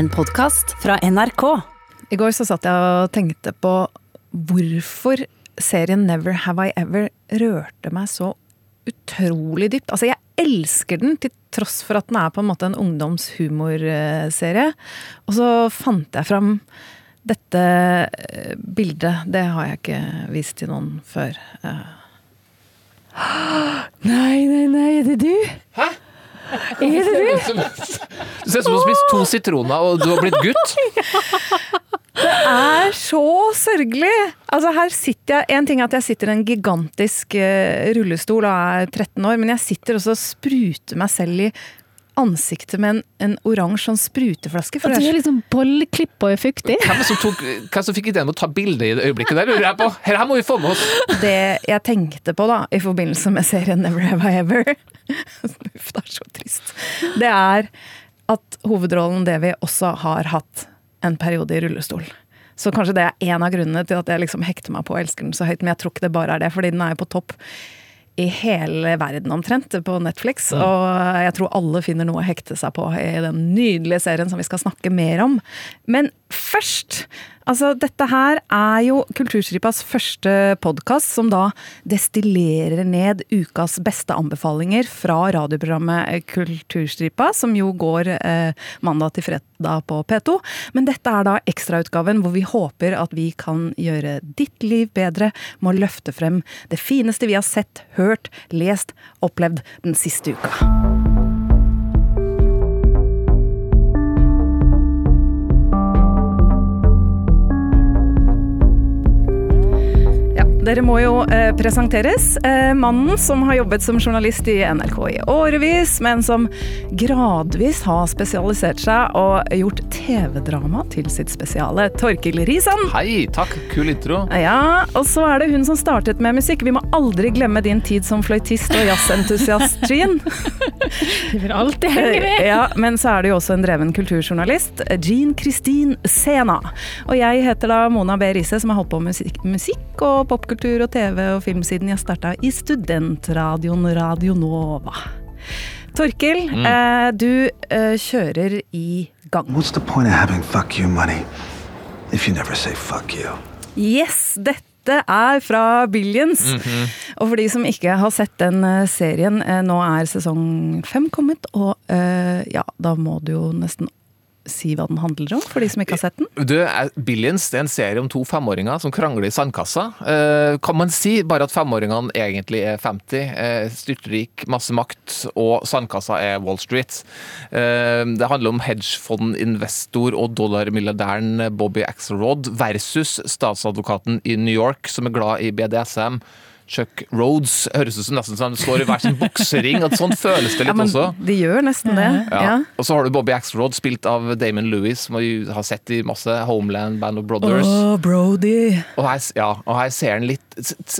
En podkast fra NRK. I går så satt jeg og tenkte på hvorfor serien Never Have I Ever rørte meg så utrolig dypt. Altså, jeg elsker den til tross for at den er på en måte en ungdomshumorserie. Og så fant jeg fram dette eh, bildet. Det har jeg ikke vist til noen før. Eh. Nei, nei, nei, er det du? Hæ? Er det du? Du ser ut som du har spist to sitroner og du har blitt gutt. Det er så sørgelig! Altså her sitter jeg, En ting er at jeg sitter i en gigantisk eh, rullestol og er 13 år, men jeg sitter også og spruter meg selv i ansiktet med en, en oransje sånn spruteflaske. For At det er liksom bolleklipp og er fuktig? Hvem som, tok, hvem som fikk ideen om å ta bilde i det øyeblikket der, lurer jeg på. Her, her må vi få med oss. det jeg tenkte på da, i forbindelse med serien Never Have I Ever Uff, det er så trist. Det er at hovedrollen Devi også har hatt en periode i rullestol. Så kanskje det er en av grunnene til at jeg liksom hekter meg på og elsker den så høyt. Men jeg tror ikke det bare er det, fordi den er jo på topp i hele verden omtrent på Netflix. Og jeg tror alle finner noe å hekte seg på i den nydelige serien som vi skal snakke mer om. Men først Altså, dette her er jo Kulturstripas første podkast som da destillerer ned ukas beste anbefalinger fra radioprogrammet Kulturstripa, som jo går eh, mandag til fredag på P2. Men dette er da ekstrautgaven hvor vi håper at vi kan gjøre ditt liv bedre med å løfte frem det fineste vi har sett, hørt, lest, opplevd den siste uka. Dere må jo eh, presenteres. Eh, mannen som har jobbet som journalist i NRK i årevis, men som gradvis har spesialisert seg og gjort TV-drama til sitt spesiale. Torkil Risan. Hei, takk. Kul intro. Ja, og så er det hun som startet med musikk. Vi må aldri glemme din tid som fløytist og jazzentusiast, Jean. Vi vil alltid henge med. Ja, men så er det jo også en dreven kulturjournalist, Jean Kristin Sena. Og jeg heter da Mona B. Riise, som har holdt på med musikk, musikk og popkultur og TV og film siden jeg starta i studentradioen Radio Nova. Torkil, eh, du eh, kjører i gang. What's the point of having fuck you money if you never say fuck you? Yes, dette er fra Billions. Og for de som ikke har sett den eh, serien, eh, nå er sesong fem kommet, og uh, ja, da må du jo nesten si hva den handler om, for de som ikke har sett den. Du, er- Billions det er en serie om to femåringer som krangler i sandkassa. Eh, kan man si bare at femåringene egentlig er 50, eh, styrtrik, masse makt, og sandkassa er Wall Street. Eh, det handler om hedgefondinvestor og dollarmilliardæren Bobby Axelrod versus statsadvokaten i New York som er glad i BDSM. Chuck Rhodes høres ut som nesten som han står i hver sin boksering. at Sånn føles det litt Ja, men også. de gjør nesten det. Ja. Ja. Og så har du Bobby Axelrod, spilt av Damon Lewis, som vi har sett i masse Homeland, Band of Brothers. Åh, Brody. Og, her, ja, og her ser han litt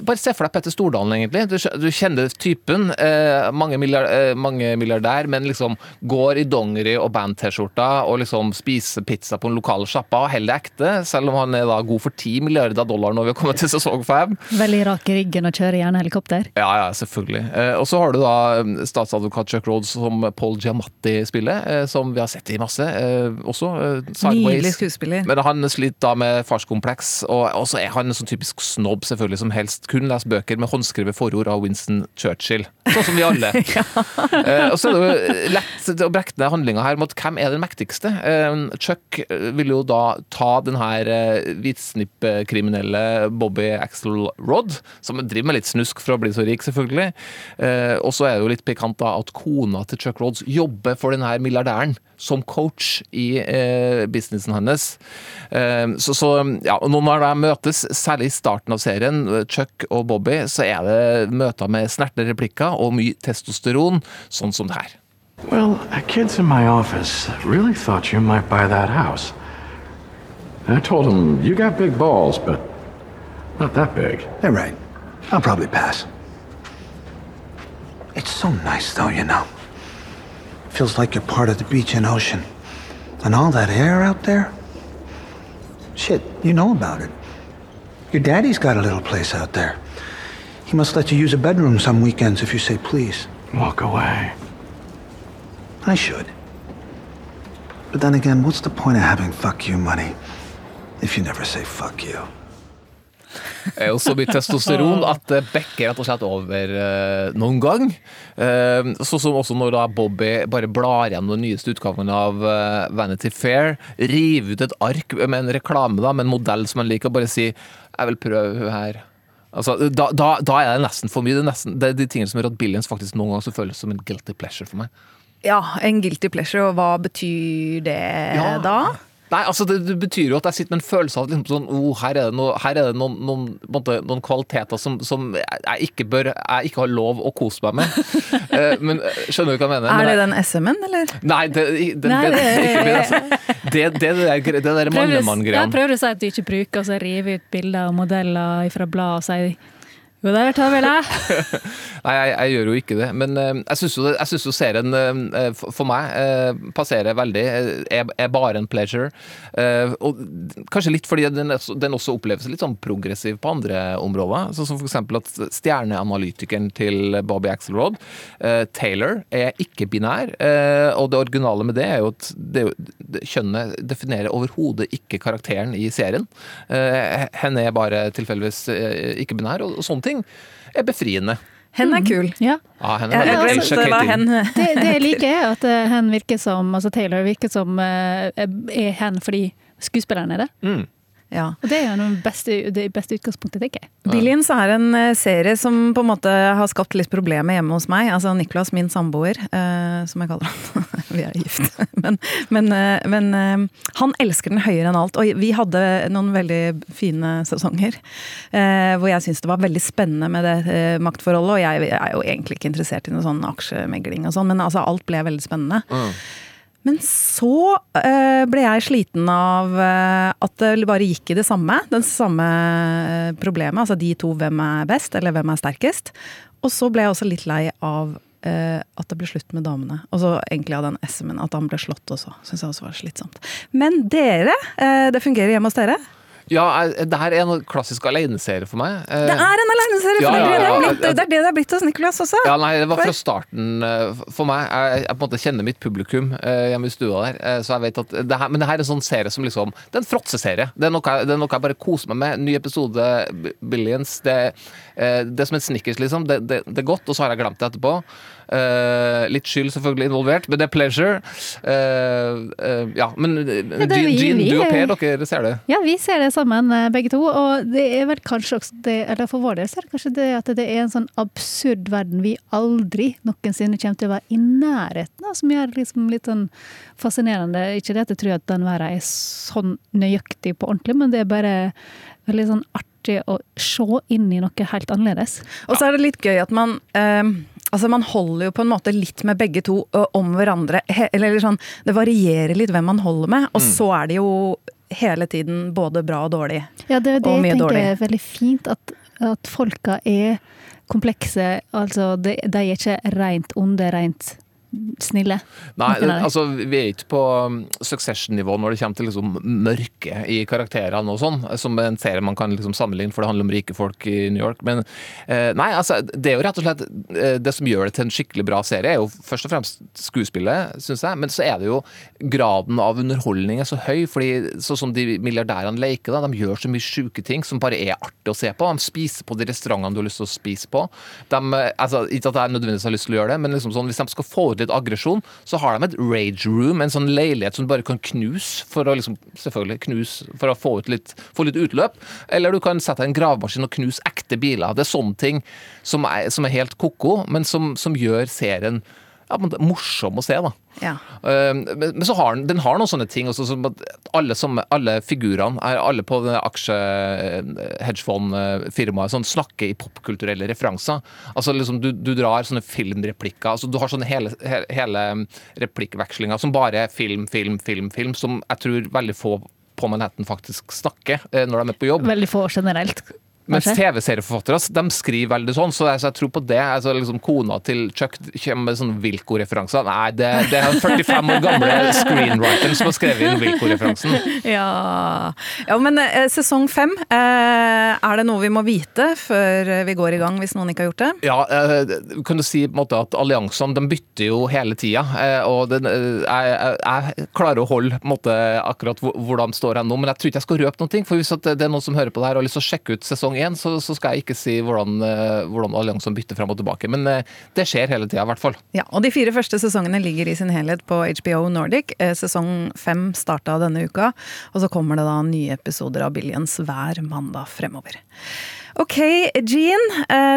Bare se for deg Petter Stordalen, egentlig. Du, du kjenner typen. Eh, mange, milliard, eh, mange milliardær, men liksom går i dongeri og band-T-skjorta og liksom spiser pizza på den lokale sjappa og holder det ekte, selv om han er da god for 10 milliarder dollar når vi har kommet til sesong 5. Veldig rak i ryggen og kjører gjerne helikopter. Ja, ja, selvfølgelig. Eh, og så har du da eh, statsadvokat Chuck Rhodes som Paul Giamatti spiller, eh, som vi har sett i masse eh, også. Eh, Nydelig skuespiller. Men han sliter da med farskompleks, og så er han en sånn typisk snobb selvfølgelig, som helst kun lese bøker med håndskrevet forord av Winston Churchill. Sånn som vi alle. eh, og så er det jo lett å brekke ned handlinga her mot hvem er den mektigste. Eh, Chuck vil jo da ta den her eh, hvitsnippkriminelle Bobby Axelrod, som driver med litt snusk for å bli så rik, selvfølgelig. Eh, og så er det jo litt pikant da at kona til Chuck Rods jobber for den her milliardæren som coach i eh, businessen hennes. Eh, så, så ja, og når de møtes, særlig i starten av serien, Chuck og Bobby, så er det møter med snertne replikker og mye testosteron, sånn som det her. Well, the kids in my office really thought you might buy that house. And I told them, you got big balls, but not that big. They're right. I'll probably pass. It's so nice, though, you know. Feels like you're part of the beach and ocean. And all that air out there? Shit, you know about it. Your daddy's got a little place out there. He must let you use a bedroom some weekends if you say please. Walk away. I should. But then again, what's the point of having fuck you money if you never say fuck you? Er jo så mye testosteron at det bekker rett og slett over eh, noen gang. Eh, Sånn som også når da Bobby bare blar gjennom den nyeste utgaven av eh, Vanity Fair, river ut et ark med en reklame da, med en modell som han liker, og bare sier 'jeg vil prøve hun her'. Altså, da, da, da er det nesten for mye. Det er, nesten, det er de tingene som gjør at Billions faktisk noen ganger føles som en guilty pleasure for meg. Ja, en guilty pleasure, og hva betyr det Ja. da? Nei, altså det, det betyr jo at jeg sitter med en følelse av at liksom sånn, oh, her er det, noe, her er det noen, noen, måte, noen kvaliteter som, som jeg, ikke bør, jeg ikke har lov å kose meg med. Eh, men eh, Skjønner du hva jeg mener? Er det den SM-en, eller? Nei, det, det, Nei, det, det, det- ikke altså. det, det, det, der, det der mannemann-greia. prøver å si at du ikke bruker, å så river ut bilder og modeller fra blad og sier jo, der tar vel jeg. Nei, jeg, jeg gjør jo ikke det. Men eh, jeg syns jo, jo serien eh, for, for meg eh, passerer veldig. eh, Er, er bare en pleasure. Eh, og kanskje litt fordi den, den også oppleves litt sånn progressiv på andre områder. Sånn som f.eks. at stjerneanalytikeren til Bobby Axelrod, eh, Taylor, er ikke-binær. Eh, og det originale med det er jo at det, kjønnet definerer overhodet ikke karakteren i serien. Eh, henne er bare tilfeldigvis eh, ikke-binær, og, og sånne ting er befriende. Hen er kul. Ja. Ah, hen er glemte hva Alicia hen Det, det jeg liker, er at eh, hen virker som Altså Taylor virker som eh, er hen fordi skuespilleren er det. Mm. Ja. Og det er jo beste, det beste utgangspunktet, tenker jeg. Billions er en eh, serie som på en måte har skapt litt problemer hjemme hos meg. Altså Niklas, min samboer, eh, som jeg kaller han. vi er gift. Men, men, eh, men eh, han elsker den høyere enn alt. Og vi hadde noen veldig fine sesonger eh, hvor jeg syns det var veldig spennende med det eh, maktforholdet. Og jeg er jo egentlig ikke interessert i noe sånn aksjemegling og sånn, men altså alt ble veldig spennende. Mm. Men så eh, ble jeg sliten av eh, at det bare gikk i det samme. Den samme eh, problemet. Altså de to, hvem er best, eller hvem er sterkest. Og så ble jeg også litt lei av at det ble slutt med damene. Og så egentlig av den SM-en, at han ble slått også. Syns jeg også var slitsomt. Men dere, det fungerer hjemme hos dere? Ja, det her er en klassisk aleneserie for meg. Eh, Det er en aleneserie! For ja, det, det det ja, ja. det er det det er blitt hos Nicolas også. Ja, nei, det var fra starten eh, for meg. Jeg, jeg på en måte kjenner mitt publikum eh, hjemme i stua der. eh, Så jeg vet at det her, Men det her er en sånn serie som liksom Det er en fråtseserie. Det, er noe det er noe jeg bare koser meg med. Ny episode, Billions. Det, eh, det er som en Snickers, liksom. Det, det, det er godt, og så har jeg glemt det etterpå. Eh, litt skyld selvfølgelig involvert, men det er pleasure. Uh, uh, ja, men ja, Jean, Jean, du og er- Per, dere ser det. Ja, vi ser det sammen, begge to. Og det er vel kanskje også det, eller for vår del så er det kanskje det at det er en sånn absurd verden vi aldri noensinne kommer til å være i nærheten av, som gjør det liksom litt sånn fascinerende. Ikke det at jeg tror at den verden er sånn nøyaktig på ordentlig, men det er bare veldig sånn artig å se inn i noe helt annerledes. Og så er det litt gøy at man eh, Altså Man holder jo på en måte litt med begge to om hverandre. Eller, eller sånn, Det varierer litt hvem man holder med, og så er det jo hele tiden både bra og dårlig. Ja, det er det jeg tenker dårlig. er veldig fint, at, at folka er komplekse. Altså, de, de er ikke rent onde, rent snille. Nei, altså vi er ikke på um, Succession-nivå når det kommer til liksom mørke i karakterene og sånn, som en serie man kan liksom sammenligne, for det handler om rike folk i New York. Men eh, nei, altså det er jo rett og slett eh, Det som gjør det til en skikkelig bra serie, er jo først og fremst skuespillet, syns jeg, men så er det jo graden av underholdning er så høy, fordi sånn som de milliardærene leker, da, de gjør så mye sjuke ting som bare er artig å se på. De spiser på de restaurantene du har lyst til å spise på. De, eh, altså, ikke at jeg nødvendigvis har lyst til å gjøre det, men liksom sånn, hvis de skal få litt aggresjon, så har de et rage room, en sånn leilighet som du bare kan knuse for å liksom, selvfølgelig knuse, for å få ut litt, få litt utløp. Eller du kan sette deg en gravemaskin og knuse ekte biler. Det er sånne ting som er, som er helt ko-ko, men som, som gjør serien ja, men det er morsom å se. da. Ja. Uh, men, så har den, den har noen sånne ting også, som at alle, som, alle figurene, er alle på aksje-hedgefond-firmaet, sånn, snakker i popkulturelle referanser. Altså liksom, du, du drar sånne filmreplikker. altså Du har sånne hele, hele replikkvekslinger som bare er film, film, film, film, som jeg tror veldig få på Manhattan faktisk snakker eh, når de er på jobb. Veldig få generelt. Mens TV-serieforfattere de skriver veldig sånn, så jeg, så jeg tror på det. Altså, liksom, kona til Chuck kommer med sånne Wilco-referanser. Nei, det, det er den 45 år gamle screenwriteren som har skrevet inn Wilco-referansen. Ja. ja, men eh, sesong fem, eh, er det noe vi må vite før vi går i gang, hvis noen ikke har gjort det? Ja, eh, kan du si på en måte at alliansene de bytter jo hele tida. eh, Og den, eh, jeg, jeg, klarer å holde på en måte, akkurat hvor, hvor de står her nå, men jeg tror ikke jeg skal røpe ting. For hvis det er noen som hører på det her og har lyst til å sjekke ut sesong én, så, så skal jeg ikke si hvordan, eh, hvordan alliansen bytter frem og tilbake. Men eh, det skjer hele tida, i hvert fall. Ja, og De fire første sesongene ligger i sin helhet på HBO Nordic. Eh, Sesong fem starta denne uka, og så kommer det da nye episoder av Billions hver mandag fremover. Ok, Jean.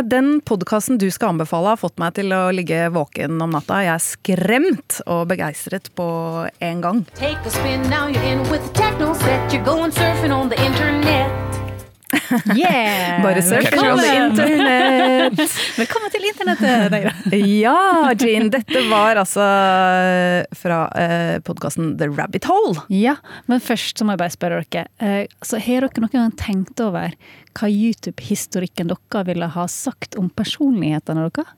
Den podkasten du skal anbefale, har fått meg til å ligge våken om natta. Jeg er skremt og begeistret på en gang. Take a spin, now you're in with the techno set. You're going surfing on the internet. Yeah! Bare Catchy, on the internet! Velkommen til internettet, Ja, Jean. Dette var altså fra eh, podkasten The Rabbit Hole. Ja, men først så må jeg bare spørre dere. Eh, så Har dere noen gang tenkt over hva YouTube-historikken dere ville ha sagt om personlighetene deres?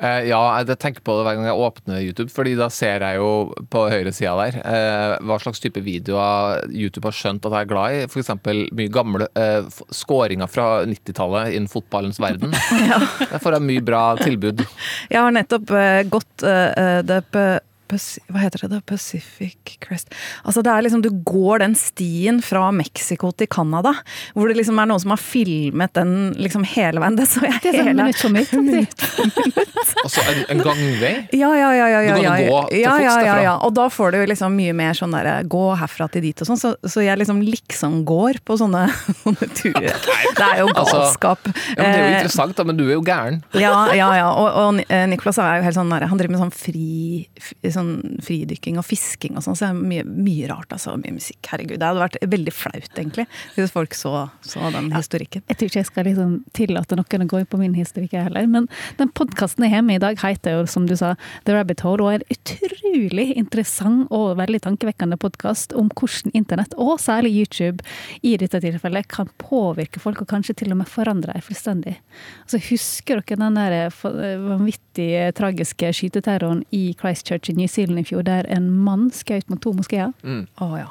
Eh, ja, jeg tenker på det hver gang jeg åpner YouTube, fordi da ser jeg jo på høyresida der eh, hva slags type videoer YouTube har skjønt at jeg er glad i. F.eks. mye gamle eh, skåringer fra 90-tallet innen fotballens verden. Der får jeg mye bra tilbud. Jeg har nettopp gått det P- Paci- hva heter det? da? Pacific Crest Altså det er liksom, Du går den stien fra Mexico til Canada, hvor det liksom er noen som har filmet den liksom hele veien. Det så jeg Det er sånn hele minutt for minutt. Altså en, en gangvei. Ja, ja, ja. ja, ja, ja, ja, ja, ja, ja, ja. Og da får du liksom mye mer sånn derre gå herfra til dit og sånn, så, så jeg liksom liksom går på sånne, sånne turer. Det er jo Altså, galskap. Ja, men det er jo Eh, interessant, da, men du er jo gæren. Ja, ja, ja. Og, og eh, Nicolas er jo helt sånn han driver med sånn fri fri sånn fridykking og fisking og sånn, så det er mye, mye rart, altså. Mye musikk. Herregud. Det hadde vært veldig flaut, egentlig, hvis folk så, så den historikken. Jeg tror ikke jeg skal liksom tillate noen å gå inn på min historikk jeg heller. Men den podkasten jeg har med i dag, heter jo, som du sa, The Rabbit Hole, og er en utrolig interessant og veldig tankevekkende podkast om hvordan internett, og særlig YouTube, i dette tilfellet kan påvirke folk, og kanskje til og med forandre dem fullstendig. Altså, husker dere den der vanvittige, tragiske skyteterroren i Christchurch i New Zealand i fjor, der en mann skjøt mot to moskeer? Å ja.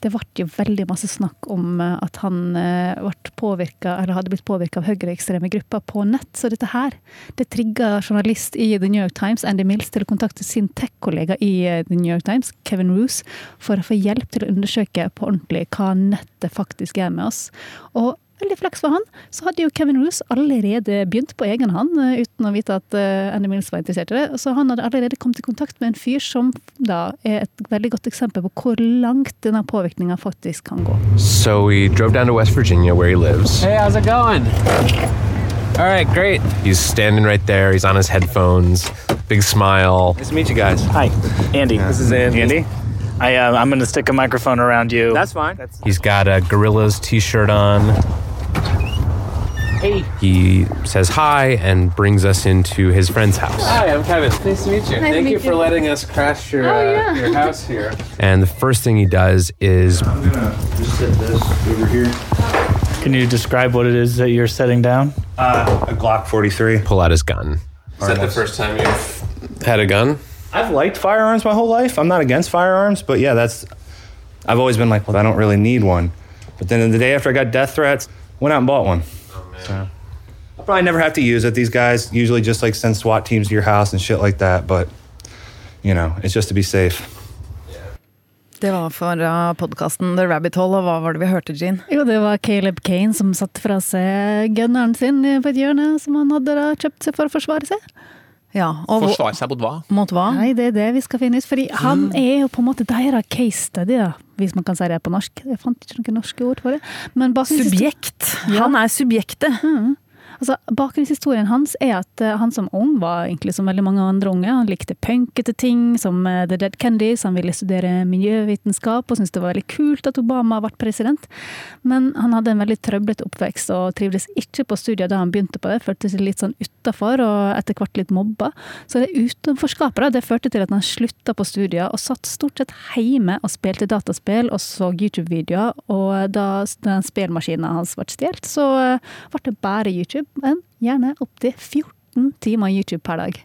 Det ble jo veldig masse snakk om eh, at han eh, ble eller hadde blitt påvirka av høyreekstreme grupper på nett. Så dette her det trigga journalist i The New York Times, Andy Mills, til å kontakte sin tech-kollega i eh, The New York Times, Kevin Roose, for å få hjelp til å undersøke på ordentlig hva nettet faktisk gjør med oss. Og veldig flaks for han, så hadde jo Kevin Roose allerede begynt på egen hånd, eh, uten å vite at eh, Andy Mills var interessert i det. Så han hadde allerede kommet i kontakt med en fyr som da er et veldig godt eksempel på hvor langt denne påvirkninga faktisk kan gå. So we drove down to West Virginia where he lives. Hey, how's it going? All right, great. He's standing right there. He's on his headphones. Big smile. Nice to meet you guys. Hi, Andy. This is Andy. Andy. I, uh, I'm going to stick a microphone around you. That's fine. He's got a Gorillas t-shirt on. Hey. He says hi and brings us into his friend's house. Hi, I'm Kevin. Nice to meet you. Thank you for letting us crash your, uh, your house here. And the first thing he does is I'm gonna Just set this over here. Can you describe what it is that you're setting down? Uh, a Glock 43. pull out his gun. Is that the first time you've Had a gun? I've liked firearms my whole life. I'm not against firearms, but yeah, that's. I've always been like, well, I don't really need one. But then the day after I got death threats, went out and bought one. So I'll probably never have to use it. These guys usually just like send SWAT teams to your house and shit like that. But you know, it's just to be safe. Det var fra podkasten The Rabbit Hole, og hva var det vi hørte, Jean? Jo, det var Caleb Kane som satte fra seg gunneren sin på et hjørne som han hadde da kjøpt seg for å forsvare seg. Ja, og Forsvare seg mot hva? mot hva? Nei, det er det vi skal finne ut. Fordi han er jo på en måte deres case study, da, hvis man kan si det på norsk. Jeg fant ikke noen norske ord for det. Subjekt. Ja. Han er subjektet. Altså, Bakgrunnshistorien hans er at eh, han som ung var egentlig som veldig mange andre unge. Han likte punkete ting som eh, The Dead Kennedys. Han ville studere miljøvitenskap og syntes det var veldig kult at Obama ble president. Men han hadde en veldig trøblete oppvekst og trivdes ikke på studiet da han begynte på det. Følte seg litt sånn utafor og etter hvert litt mobba. Så det utenforskapet det førte til at han slutta på studier og satt stort sett hjemme og spilte dataspill og så YouTube-videoer. Og da spillmaskinen hans ble stjålet, så eh, ble det bare YouTube. Men gjerne opptil 14 timer YouTube per dag.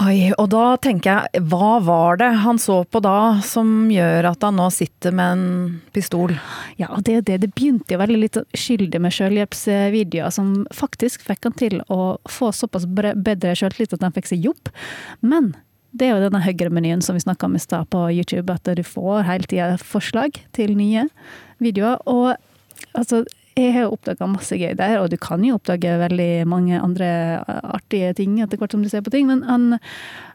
Oi, og da tenker jeg, hva var det han så på da som gjør at han nå sitter med en pistol? Ja, det det, det, det begynte jo veldig litt skyldig med selvhjelpsvideoer, som faktisk fikk han til å få såpass bedre selvtillit at han fikk seg jobb. Men det er jo denne høyremenyen som vi snakka om i stad på YouTube, at du får hele tida forslag til nye videoer. Og altså, jeg har oppdaga masse gøy der, og du kan jo oppdage veldig mange andre artige ting etter hvert som du ser på ting, men han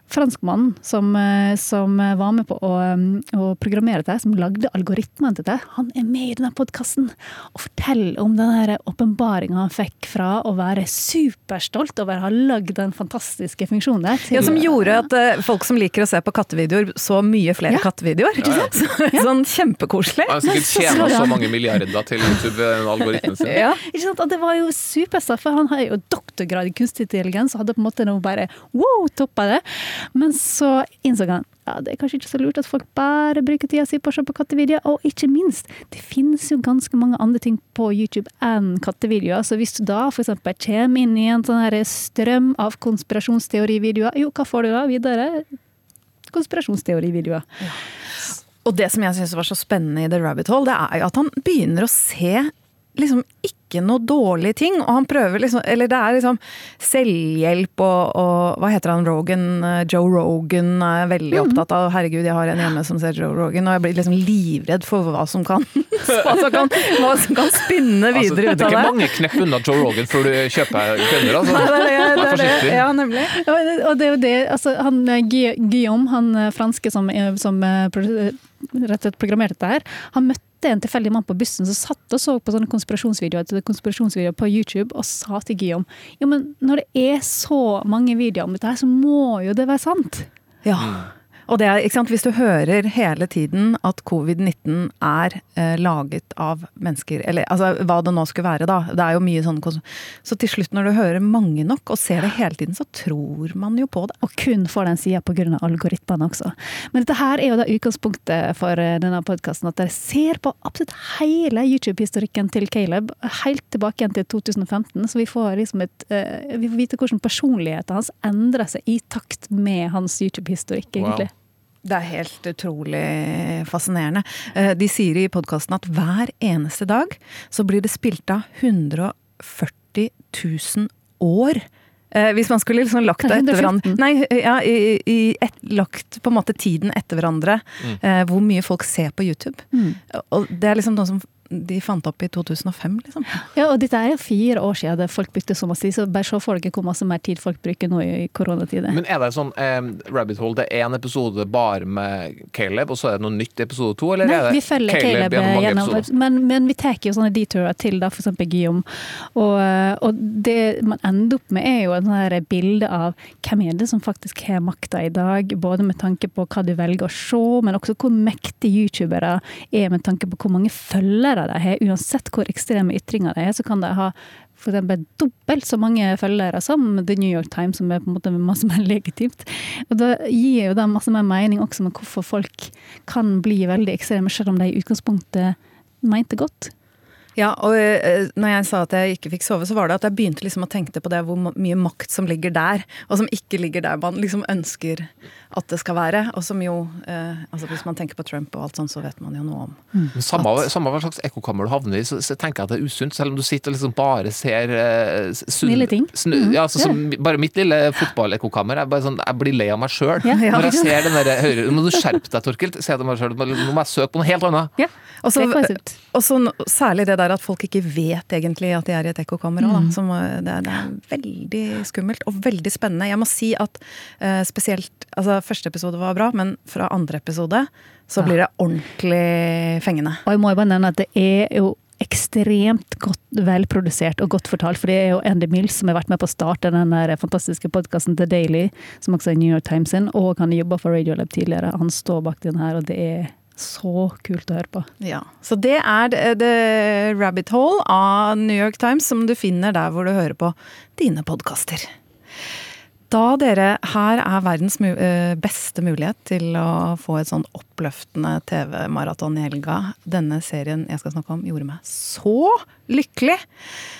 franskmannen som, eh, som var med på å, eh, å programmere dette, som lagde algoritmen til det, han er med i denne podkasten og forteller om den åpenbaringa han fikk fra å være superstolt over å ha lagd den fantastiske funksjonen der. Ja, som gjorde at uh, folk som liker å se på kattevideoer, så mye flere ja. kattevideoer. Ikke sant? Så, sånn kjempekoselig. Han har sikkert tjena så mange milliarder til YouTube-algoritmen sin. Ja. Ikke sant? Og det var jo superstas, for han har jo doktorgrad i kunstig intelligens og hadde på en måte noe bare wow, toppa det. Men så innså han ja, det er kanskje ikke så lurt at folk bare bruker tida si på å se på kattevideoer. Og ikke minst, det finnes jo ganske mange andre ting på YouTube enn kattevideoer. Så hvis du da f.eks. kommer inn i en sånn strøm av konspirasjonsteorivideoer, jo, hva får du da videre? Konspirasjonsteorivideoer. Ja. Og det som jeg syns var så spennende i The Rabbit Hole, det er jo at han begynner å se liksom ikke noe dårlig ting. Og han prøver liksom Eller det er liksom selvhjelp og, og Hva heter han? Rogan? Eh, Joe Rogan er veldig mm. opptatt av Herregud, jeg har en hjemme som ser Joe Rogan, og jeg blir liksom livredd for hva som kan Hva som kan, hva som kan spinne altså, videre altså, ut av det. Det er ikke mange knepp unna Joe Rogan før du kjøper kønner, altså. Nei, det er det, det, er det. Ja, nemlig. Og det er jo det altså, han, eh, Guillaume, han eh, franske som, som rett og slett programmerte dette her, han møtte møtte en tilfeldig mann på bussen som satt og så på sånne konspirasjonsvideoer, konspirasjonsvideoer på YouTube og sa til Guillaume ja, men når det er så mange videoer om dette, her, så må jo det være sant. Ja. Og det er, ikke sant, Hvis du hører hele tiden at covid-19 er eh, laget av mennesker, eller altså hva det nå skulle være, da. Det er jo mye sånn Så til slutt, når du hører mange nok og ser det hele tiden, så tror man jo på det. Og kun får den sida pga. algoritmene også. Men dette her er jo da utgangspunktet for eh, denne podkasten, at dere ser på absolutt hele YouTube-historikken til Caleb, helt tilbake igjen til 2015, så vi får liksom et uh, Vi får vite hvordan personligheten hans endrer seg i takt med hans YouTube-historikk, egentlig. Wow. Det er helt utrolig fascinerende. Eh, de sier i podkasten at hver eneste dag så blir det spilt av 140 000 år. Eh, hvis man skulle liksom lagt det etter hverandre Nei, ja, i, i et, lagt på en måte tiden etter hverandre. Mm. Eh, hvor mye folk ser på YouTube. Mm. Og det er liksom noe som de fant opp i 2005, liksom. Ja, og dette er jo fire år siden folk brukte så masse tid, så bare se for dere hvor masse mer tid folk bruker nå i koronatider. Men er det sånn eh, Rabbit Hole, det er én episode bare med Caleb, og så er det noe nytt i episode to, eller Nei, er det vi følger Caleb, Caleb gjennom, gjennom men, men, vi tar jo sånne detourer til da, for eksempel Guillaume, og, og, det man ender opp med er jo en sånn bilde av hvem er det som faktisk har makta i dag, både med tanke på hva du velger å se, men også hvor mektige youtubere er med tanke på hvor mange følgere følgere de har, uansett hvor ekstreme ytringer de har, så kan de ha eksempel dobbelt så mange følgere som The New York Times, som er på en måte masse mer legitimt. Og Da gir jo det masse mer mening også med hvorfor folk kan bli veldig ekstreme, selv om de i utgangspunktet mente godt. Ja, og eh, når jeg sa at jeg ikke fikk sove, så var det at jeg begynte liksom å tenke på det hvor mye makt som ligger der, og som ikke ligger der man liksom ønsker at det skal være. Og som jo eh, altså Hvis man tenker på Trump og alt sånt, så vet man jo noe om mm. samme, samme, hva slags ekkokammer du havner i, så, så, tenker jeg at det er usunt. Selv om du sitter og liksom bare ser eh, Snille ting. Snu, mm. ja, altså, som, bare mitt lille fotballekkokammer. Jeg, sånn, jeg blir lei av meg sjøl. Ja, ja. Når jeg ser den der høyre Nå må du skjerpe deg, Torkild. Nå må jeg søke på noe helt annet. Ja. Og så særlig det der at folk ikke vet egentlig at de er i et ekkokamera. mm. det, det, er veldig skummelt og veldig spennende. Jeg må si at eh, spesielt altså Første episode var bra, men fra andre episode så blir det ordentlig fengende. Og jeg må jo bare nevne at det er jo ekstremt godt velprodusert og godt fortalt. For det er jo Andy Mills som har vært med på å starte den fantastiske podkasten The Daily, som også er New York Times sin, og han jobba for Radiolab tidligere. Han står bak den her, og det er så kult å høre på. Ja, Så det er The Rabbit Hole av New York Times, som du finner der hvor du hører på dine podkaster. Da dere, her er verdens eh, beste mulighet til å få et sånn oppløftende TV-maraton i helga. Denne serien jeg skal snakke om, gjorde meg så lykkelig!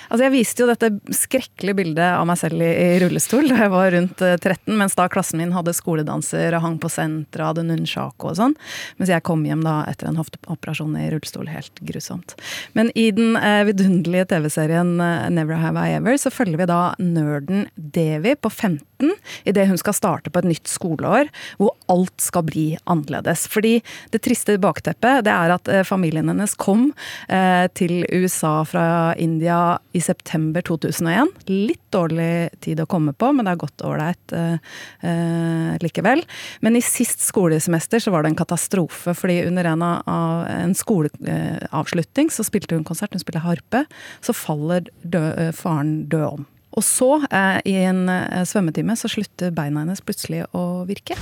Altså Jeg viste jo dette skrekkelige bildet av meg selv i, i rullestol da jeg var rundt 13, eh, mens da klassen min hadde skoledanser og hang på senteret hadde nunchako og sånn. Mens jeg kom hjem da etter en hofteoperasjon i rullestol. Helt grusomt. Men i den eh, vidunderlige TV-serien eh, Never Have I Ever så følger vi da nerden Devi på 15 idet hun skal starte på et nytt skoleår hvor alt skal bli annerledes. Fordi det triste bakteppet det er at eh, familien hennes kom eh, til USA fra India i september 2001. Litt dårlig tid å komme på, men det har gått ålreit eh, likevel. Men i sist skolesemester så var det en katastrofe, fordi under en, av, en skoleavslutning så spilte hun konsert, hun spiller harpe. Så faller eh, faren død om. Og så, eh, i en eh, svømmetime, så slutter beina hennes plutselig å virke.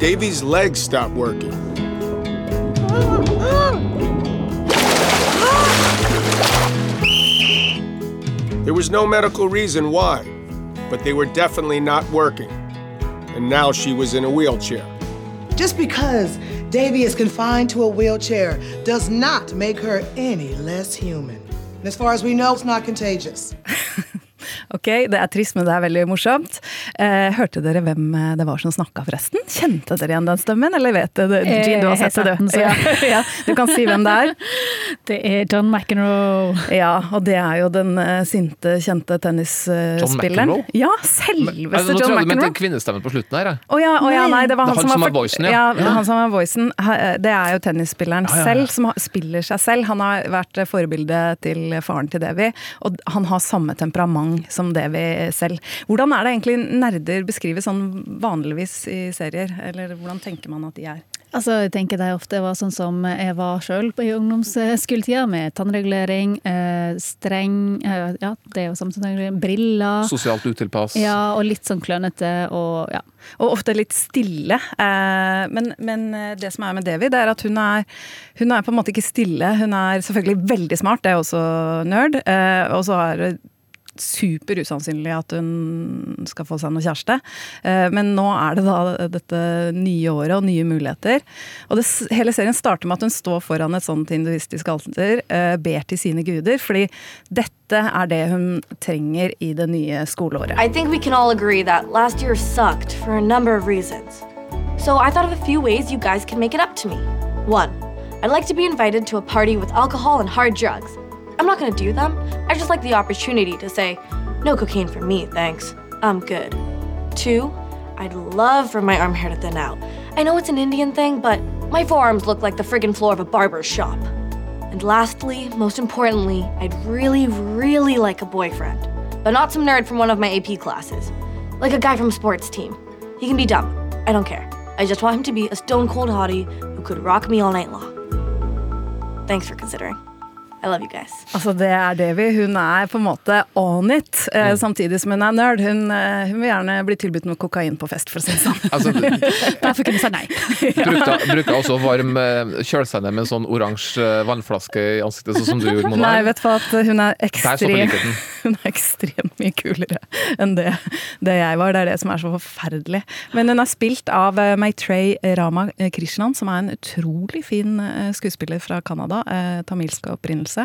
Davy's legs stopped working. There was no medical reason why, but they were definitely not working. And now she was in a wheelchair. Just because Davy is confined to a wheelchair does not make her any less human. And as far as we know, it's not contagious. Ok, det er trist, men det er veldig morsomt. Eh, hørte dere hvem eh, det var som snakka, forresten? Kjente dere igjen den stemmen, eller vet dere? Jean, du har sett det, du. Ja, ja, du kan si hvem det er. Det er John McEnroe. Ja, og det er jo den uh, sinte, kjente tennisspilleren. John Ja, selveste altså, John Nå tror trodde du mente kvinnestemmen på slutten her. jeg. Å ja, oh, ja, nei, det var han, som, som var voicen, ja. ja. Han som var voicen. Det er jo tennisspilleren Ja, ja, ja. selv som spiller seg selv. Han har vært forbilde til faren til Devi, og han har samme temperament som Devi selv. Hvordan er det egentlig nerder beskrives sånn vanligvis i serier, eller hvordan tenker man at de er? Altså, jeg tenker de ofte var sånn som jeg var sjøl i ungdomsskoletida, med tannregulering, eh, streng eh, Ja, det er jo samtidig. Briller. Sosialt utilpass. Ja, og litt sånn klønete og ja. Og ofte litt stille. Eh, men, men det som er med Devi, det er at hun er, hun er på en måte ikke stille. Hun er selvfølgelig veldig smart, det er også nerd. Eh, og så er super usannsynlig at hun skal få seg noe kjæreste. Eh, Men nå er det da dette nye året og nye muligheter. Og det, hele serien starter med at hun står foran et sånt hinduistisk alter, eh, ber til sine guder, fordi dette er det hun trenger i det nye skoleåret. I think we can all agree that last year sucked for a number of reasons. So I thought of a few ways you guys can make it up to me. One, I'd like to be invited to a party with alcohol and hard drugs. I'm not gonna do them. I just like the opportunity to say, no cocaine for me, thanks. I'm good. Two, I'd love for my arm hair to thin out. I know it's an Indian thing, but my forearms look like the friggin' floor of a barber's shop. And lastly, most importantly, I'd really, really like a boyfriend. But not some nerd from one of my AP classes. Like a guy from a sports team. He can be dumb. I don't care. I just want him to be a stone cold hottie who could rock me all night long. Thanks for considering. I love you guys. Altså Det er Davy. Hun er på en måte on it, eh, samtidig som hun er nerd. Hun, eh, hun vil gjerne bli tilbudt noe kokain på fest, for å si det sånn. Altså, Derfor kunne hun si nei. Brukte, bruker også varm eh, ned med en sånn oransje eh, vannflaske i ansiktet, sånn som du gjorde, Mona. Nei, vet du hva, hun er ekstremt ekstrem, hun er ekstremt mye kulere enn det, det jeg var. Det er det som er så forferdelig. Men hun er spilt av eh, Maitrey Rama Krishnan, som er en utrolig fin skuespiller fra Canada. Eh, tamilsk opprinnelse.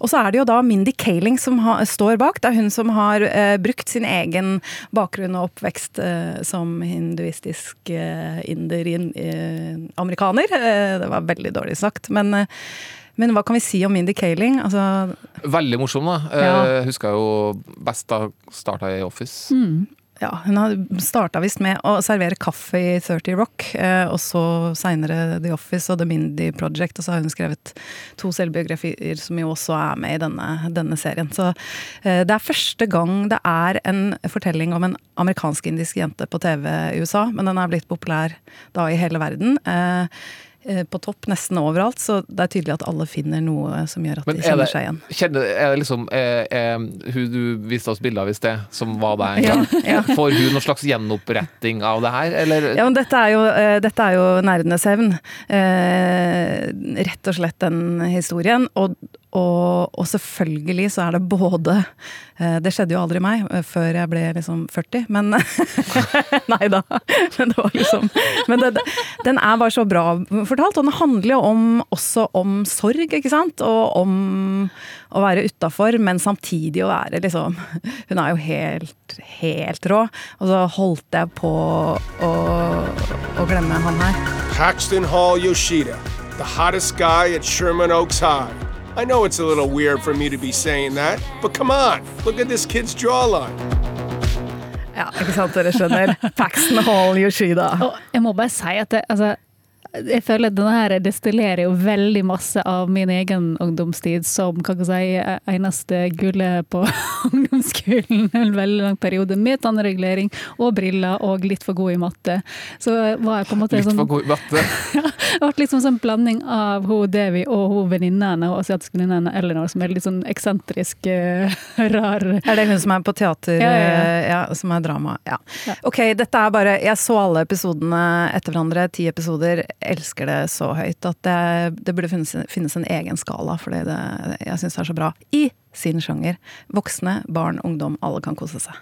Og så er det jo da Mindy Kaling som ha, står bak. Det er hun som har eh, brukt sin egen bakgrunn og oppvekst eh, som hinduistisk eh, inder-amerikaner. Eh, det var veldig dårlig sagt. Men eh, men hva kan vi si om Mindy Kaling? Altså, Veldig morsom, da. Ja. Eh, husker jeg jo best da starta i Office. Ja, hun starta visst med å servere kaffe i 30 Rock, eh, og så seinere The Office og The Mindy Project, og så har hun skrevet to selvbiografier som jo også er med i denne, denne serien. Så eh, det er første gang det er en fortelling om en amerikansk-indisk jente på TV i USA, men den er blitt populær da i hele verden. Eh, på topp nesten overalt, så det er tydelig at alle finner noe som gjør at Men de er kjenner det, seg igjen. kjenner, er det liksom eh, eh, Hun du viste oss bilder av i sted, som var deg en gang, ja. får hun noen slags gjenoppretting av det her, eller? Ja, men dette er jo, eh, dette er jo nerdenes hevn. Eh, rett og slett den historien. Og, og, og selvfølgelig så er det både eh, Det skjedde jo aldri meg eh, før jeg ble liksom 40, men Nei da. Men det var liksom Men det, den er bare så bra fortalt, og den handler jo om, også om sorg, ikke sant? Og om å være utafor, men samtidig å være liksom Hun er jo helt, helt rå. Og så holdt jeg på å, å glemme han her. Paxton Hall Yoshida, the hottest guy at Sherman Oaks High. I know it's a little weird for me to be saying that, but come on, look at this kid's jawline. Ja, ikke sant dere skjønner. Paxton Hall Yoshida. Og jeg må bare si at det, altså, jeg føler at denne her destillerer jo veldig masse av min egen ungdomstid som kan jeg si, eneste gullet på ungdomsskolen en veldig lang periode, med tannregulering og briller og litt for god i matte. Så var jeg på en måte Litt sånn for god i matte. ja. Det ble liksom sånn blanding av hun Devi og hun venninnen og asiatiske venninnen Eleanor, som er litt sånn eksentrisk, eh, rar Er det hun som er på teater, Ja, ja, ja. eh, ja, som er drama? Ja. Ok, dette er bare Jeg så alle episodene etter hverandre, ti episoder. Elsker det så høyt at det, det burde finnes, finnes en egen skala, fordi det, jeg syns det er så bra. I sin sjanger. Voksne, barn, ungdom, alle kan kose seg.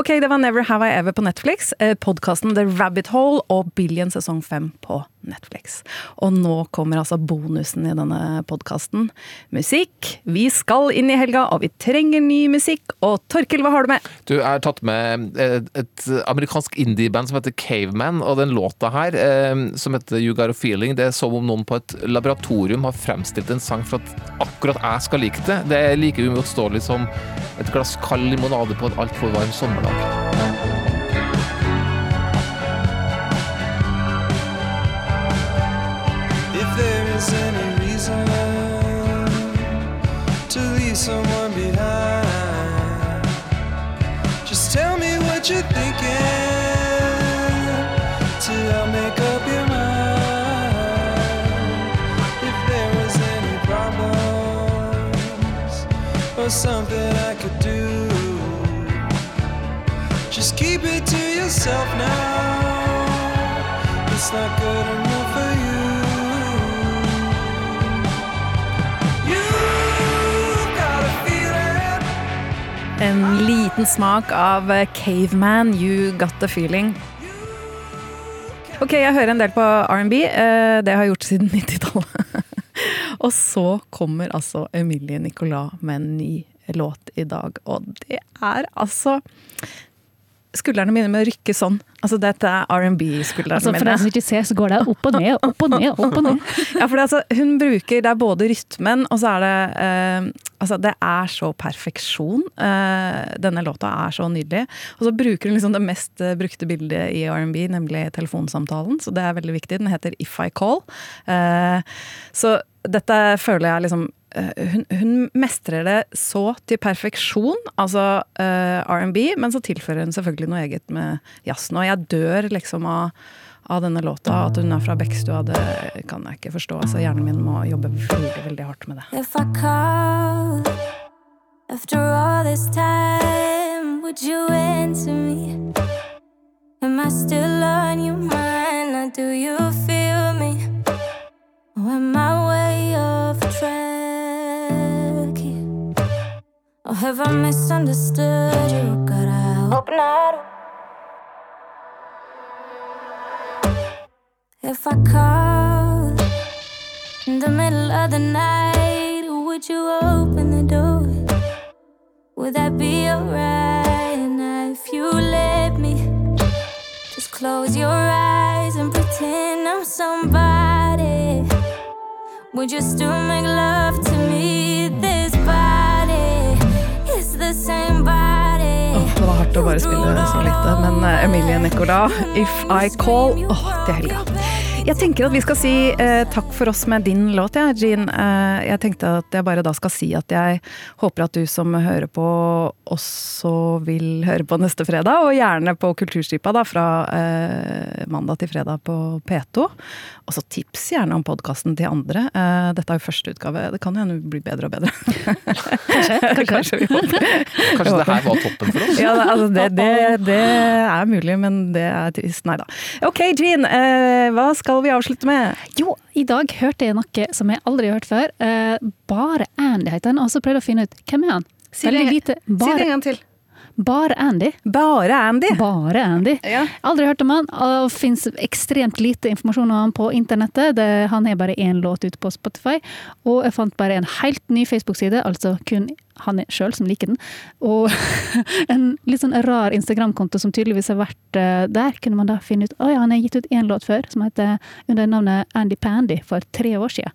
Ok, det var Never Have I Ever på Netflix. Eh, Podkasten The Rabbit Hole og Billion sesong fem på Netflix. Og nå kommer altså bonusen i denne podkasten. Musikk. Vi skal inn i helga, og vi trenger ny musikk. Og Torkil, hva har du med? Du er tatt med eh, et amerikansk indie-band som heter Caveman, og den låta her, eh, som heter You Got A Feeling, det er som om noen på et laboratorium har fremstilt en sang for at akkurat jeg skal like det. Det er like uimotståelig som et glass kald limonade på en altfor varm sommerdag. Or something I could do, just keep it to yourself now. It's not good enough for you. En liten smak av Caveman, You Got The Feeling. Ok, jeg hører en del på R&B. eh, Det har jeg gjort siden 90-tallet. Og så kommer altså Emilie Nicolas med en ny låt i dag, og det er altså Skuldrene mine må rykke sånn. Altså, dette er R&B-skuldrene Altså, for mine. deg som ikke ser, så går det opp og ned, opp og ned, opp og ned. Ja, for det, altså, hun bruker Det er både rytmen, og så er det eh, Altså, det er så perfeksjon. Eh, denne låta er så nydelig. Og så bruker hun liksom det mest eh, brukte bildet i R&B, nemlig telefonsamtalen. Så det er veldig viktig. Den heter If I Call. Eh, så dette føler jeg liksom eh, hun, hun mestrer det så til perfeksjon, altså uh, R&B, men så tilfører hun selvfølgelig noe eget med jazzen. Og jeg dør liksom av av denne låta. At hun er fra Bekkstua, det kan jeg ikke forstå. Altså, hjernen min må jobbe veldig veldig hardt med det. If I call after all this time, would you answer me? Am I still on your mind? Or do you feel me? Or am I Or have I misunderstood you? God, I hope not. If I call in the middle of the night, would you open the door? Would that be alright? If you let me, just close your eyes and pretend I'm somebody. Would you still make love to me? Det var hardt å bare spille så lite, men eh, Emilie Nicolas, If I Call Åh, til helga. Jeg tenker at vi skal si eh, takk for oss med din låt, ja, Jean. Eh, jeg tenkte at jeg bare da skal si at jeg håper at du som hører på, også vil høre på neste fredag. Og gjerne på Kulturstripa da, fra eh, mandag til fredag på P2. Og så tips gjerne om podkasten til andre. Eh, dette er jo første utgave. Det kan hende bli bedre og bedre. Kanskje. Kanskje vi håper. Kanskje det her var toppen for oss? Ja, det, altså det, det, det er mulig, men det er trist. Nei da. Ok, Jean. Eh, hva skal vi avslutte med? Jo, i dag hørte jeg noe som jeg aldri har hørt før. Eh, bare Andy heter han, og så prøvde jeg å finne ut hvem er han. Si det, si det en gang til. Bare Andy. Bare Andy? Bare Andy. Aldri hørt om han, og fins ekstremt lite informasjon om han på internettet. Det, han er bare én låt ute på Spotify. Og jeg fant bare en helt ny Facebook-side, altså kun han sjøl som liker den. Og en litt sånn rar Instagram-konto som tydeligvis har vært eh, der. Kunne man da finne ut Å ja, han har gitt ut én låt før, som heter under navnet Andy Pandy, for tre år siden.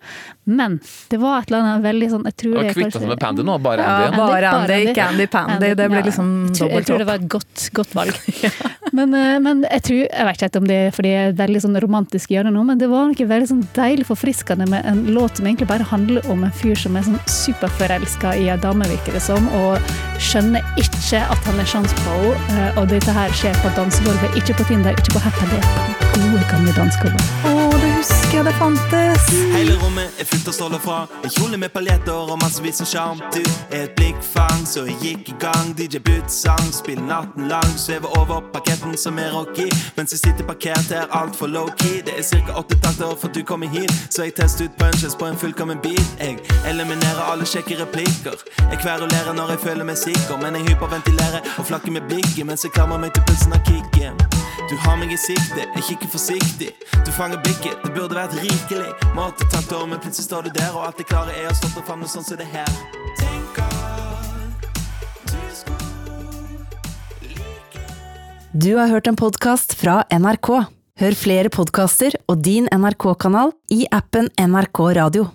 Men det var et eller annet veldig sånn Jeg tror Og det kvitta seg med Pandy nå, bare Ja, Andy. bare Andy, ikke Andy Pandy. Det ble Ja, liksom jeg tror- Jeg tror det var et godt, godt valg. men, eh, men jeg tror Jeg vet ikke om det er fordi jeg er veldig sånn romantisk gjør det nå, men det var noe veldig sånn deilig forfriskende med en låt som egentlig bare handler om en fyr som er sånn superforelska i ei dame, virker det som, og skjønner ikke at han er sjans på henne. eh, Og dette her skjer på dansegulvet, ikke på Tinder, ikke på Happy, er på gode, gamle dansegulvet. Husker det fantes! Hele rommet er fullt av stråler fra En kjole med paljetter og massevis av sjarm Du er et blikkfang, så jeg gikk i gang. DJ Butt sang, spill natten lang. Svever over parketten som er rocky. Mens jeg sitter parkert her altfor low-key. Det er ca. åtte takter for du kommer hit Så jeg tester ut punches på en fullkommen beat. Jeg eliminerer alle kjekke replikker. Jeg kverulerer når jeg føler meg sikker. Men jeg hyperventilerer og flakker med blikket Mens jeg klamrer meg til pulsen av kicken du har meg i sikte, jeg kikker forsiktig. Du fanger blikket, det burde vært rikelig. Måtte tatt over, men plutselig står du der, og alt jeg klarer er å stoppe fram med sånn som det her. Du har hørt en podkast fra NRK. Hør flere podkaster og din NRK-kanal i appen NRK Radio.